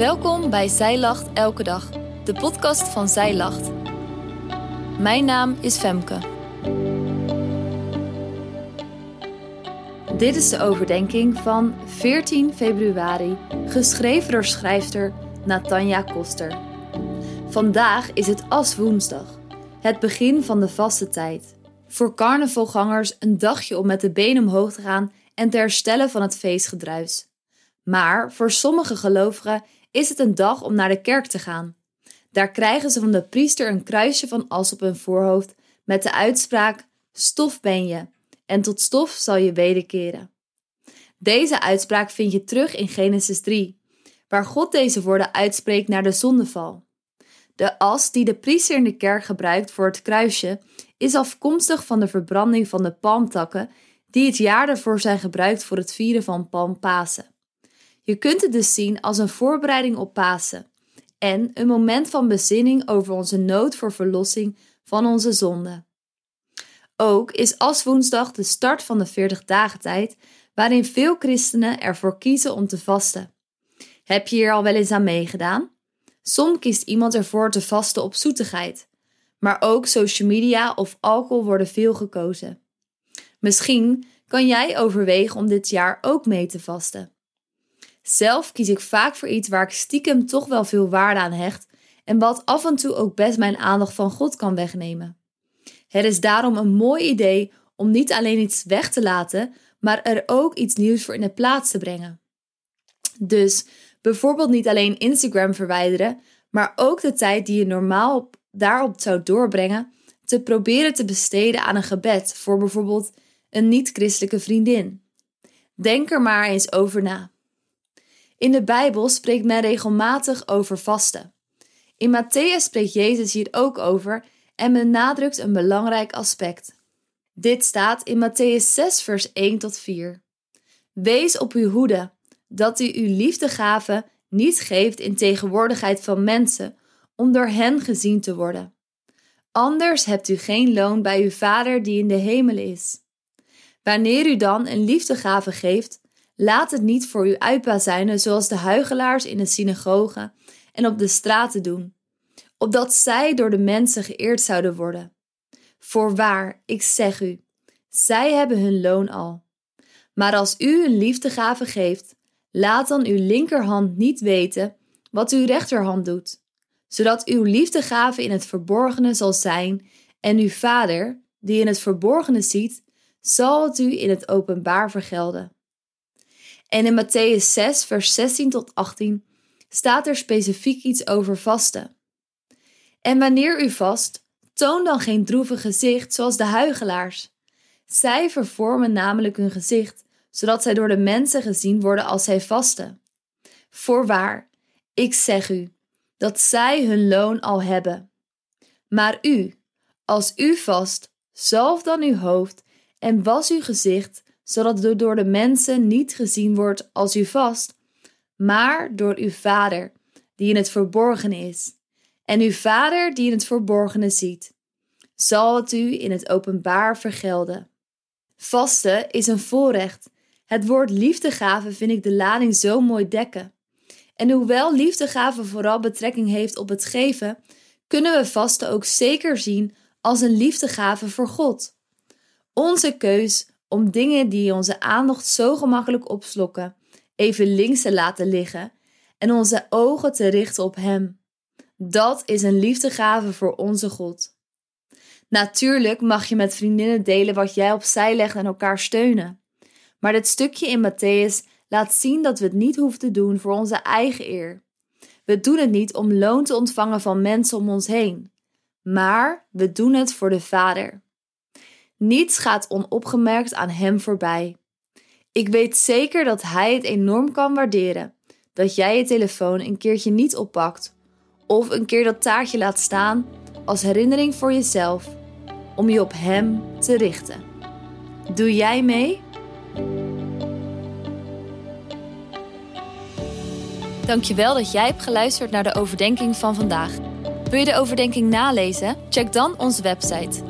Welkom bij Zij Lacht Elke Dag, de podcast van Zij Lacht. Mijn naam is Femke. Dit is de overdenking van 14 februari, geschreven door schrijfster Natanja Koster. Vandaag is het Aswoensdag, het begin van de vaste tijd. Voor carnavalgangers een dagje om met de benen omhoog te gaan en te herstellen van het feestgedruis. Maar voor sommige gelovigen is het een dag om naar de kerk te gaan. Daar krijgen ze van de priester een kruisje van as op hun voorhoofd met de uitspraak: Stof ben je, en tot stof zal je wederkeren. Deze uitspraak vind je terug in Genesis 3, waar God deze woorden uitspreekt naar de zondeval. De as die de priester in de kerk gebruikt voor het kruisje is afkomstig van de verbranding van de palmtakken die het jaar daarvoor zijn gebruikt voor het vieren van Palmpasen. Je kunt het dus zien als een voorbereiding op Pasen en een moment van bezinning over onze nood voor verlossing van onze zonde. Ook is Aswoensdag de start van de 40 dagen tijd, waarin veel christenen ervoor kiezen om te vasten. Heb je hier al wel eens aan meegedaan? Soms kiest iemand ervoor te vasten op zoetigheid, maar ook social media of alcohol worden veel gekozen. Misschien kan jij overwegen om dit jaar ook mee te vasten. Zelf kies ik vaak voor iets waar ik stiekem toch wel veel waarde aan hecht en wat af en toe ook best mijn aandacht van God kan wegnemen. Het is daarom een mooi idee om niet alleen iets weg te laten, maar er ook iets nieuws voor in de plaats te brengen. Dus bijvoorbeeld niet alleen Instagram verwijderen, maar ook de tijd die je normaal daarop zou doorbrengen, te proberen te besteden aan een gebed voor bijvoorbeeld een niet-christelijke vriendin. Denk er maar eens over na. In de Bijbel spreekt men regelmatig over vasten. In Matthäus spreekt Jezus hier ook over en benadrukt een belangrijk aspect. Dit staat in Matthäus 6, vers 1 tot 4. Wees op uw hoede, dat u uw liefdegave niet geeft in tegenwoordigheid van mensen, om door hen gezien te worden. Anders hebt u geen loon bij uw Vader die in de hemel is. Wanneer u dan een liefdegave geeft, laat het niet voor uw uitbazijnen zoals de huigelaars in de synagogen en op de straten doen, opdat zij door de mensen geëerd zouden worden. Voorwaar, ik zeg u, zij hebben hun loon al. Maar als u een liefdegave geeft, laat dan uw linkerhand niet weten wat uw rechterhand doet, zodat uw liefdegave in het verborgene zal zijn en uw Vader, die in het verborgene ziet, zal het u in het openbaar vergelden. En in Matthäus 6, vers 16 tot 18 staat er specifiek iets over vasten. En wanneer u vast, toon dan geen droevig gezicht zoals de huigelaars. Zij vervormen namelijk hun gezicht, zodat zij door de mensen gezien worden als zij vasten. Voorwaar, ik zeg u, dat zij hun loon al hebben. Maar u, als u vast, zalf dan uw hoofd en was uw gezicht, zodat het door de mensen niet gezien wordt als u vast, maar door uw Vader, die in het verborgen is. En uw Vader, die in het verborgene ziet, zal het u in het openbaar vergelden. Vasten is een voorrecht. Het woord liefdegave vind ik de lading zo mooi dekken. En hoewel liefdegave vooral betrekking heeft op het geven, kunnen we vasten ook zeker zien als een liefdegave voor God. Onze keus om dingen die onze aandacht zo gemakkelijk opslokken, even links te laten liggen en onze ogen te richten op Hem. Dat is een liefdegave voor onze God. Natuurlijk mag je met vriendinnen delen wat jij opzij legt en elkaar steunen. Maar dit stukje in Matthäus laat zien dat we het niet hoeven te doen voor onze eigen eer. We doen het niet om loon te ontvangen van mensen om ons heen, maar we doen het voor de Vader. Niets gaat onopgemerkt aan hem voorbij. Ik weet zeker dat hij het enorm kan waarderen dat jij je telefoon een keertje niet oppakt of een keer dat taartje laat staan als herinnering voor jezelf om je op hem te richten. Doe jij mee? Dankjewel dat jij hebt geluisterd naar de overdenking van vandaag. Wil je de overdenking nalezen? Check dan onze website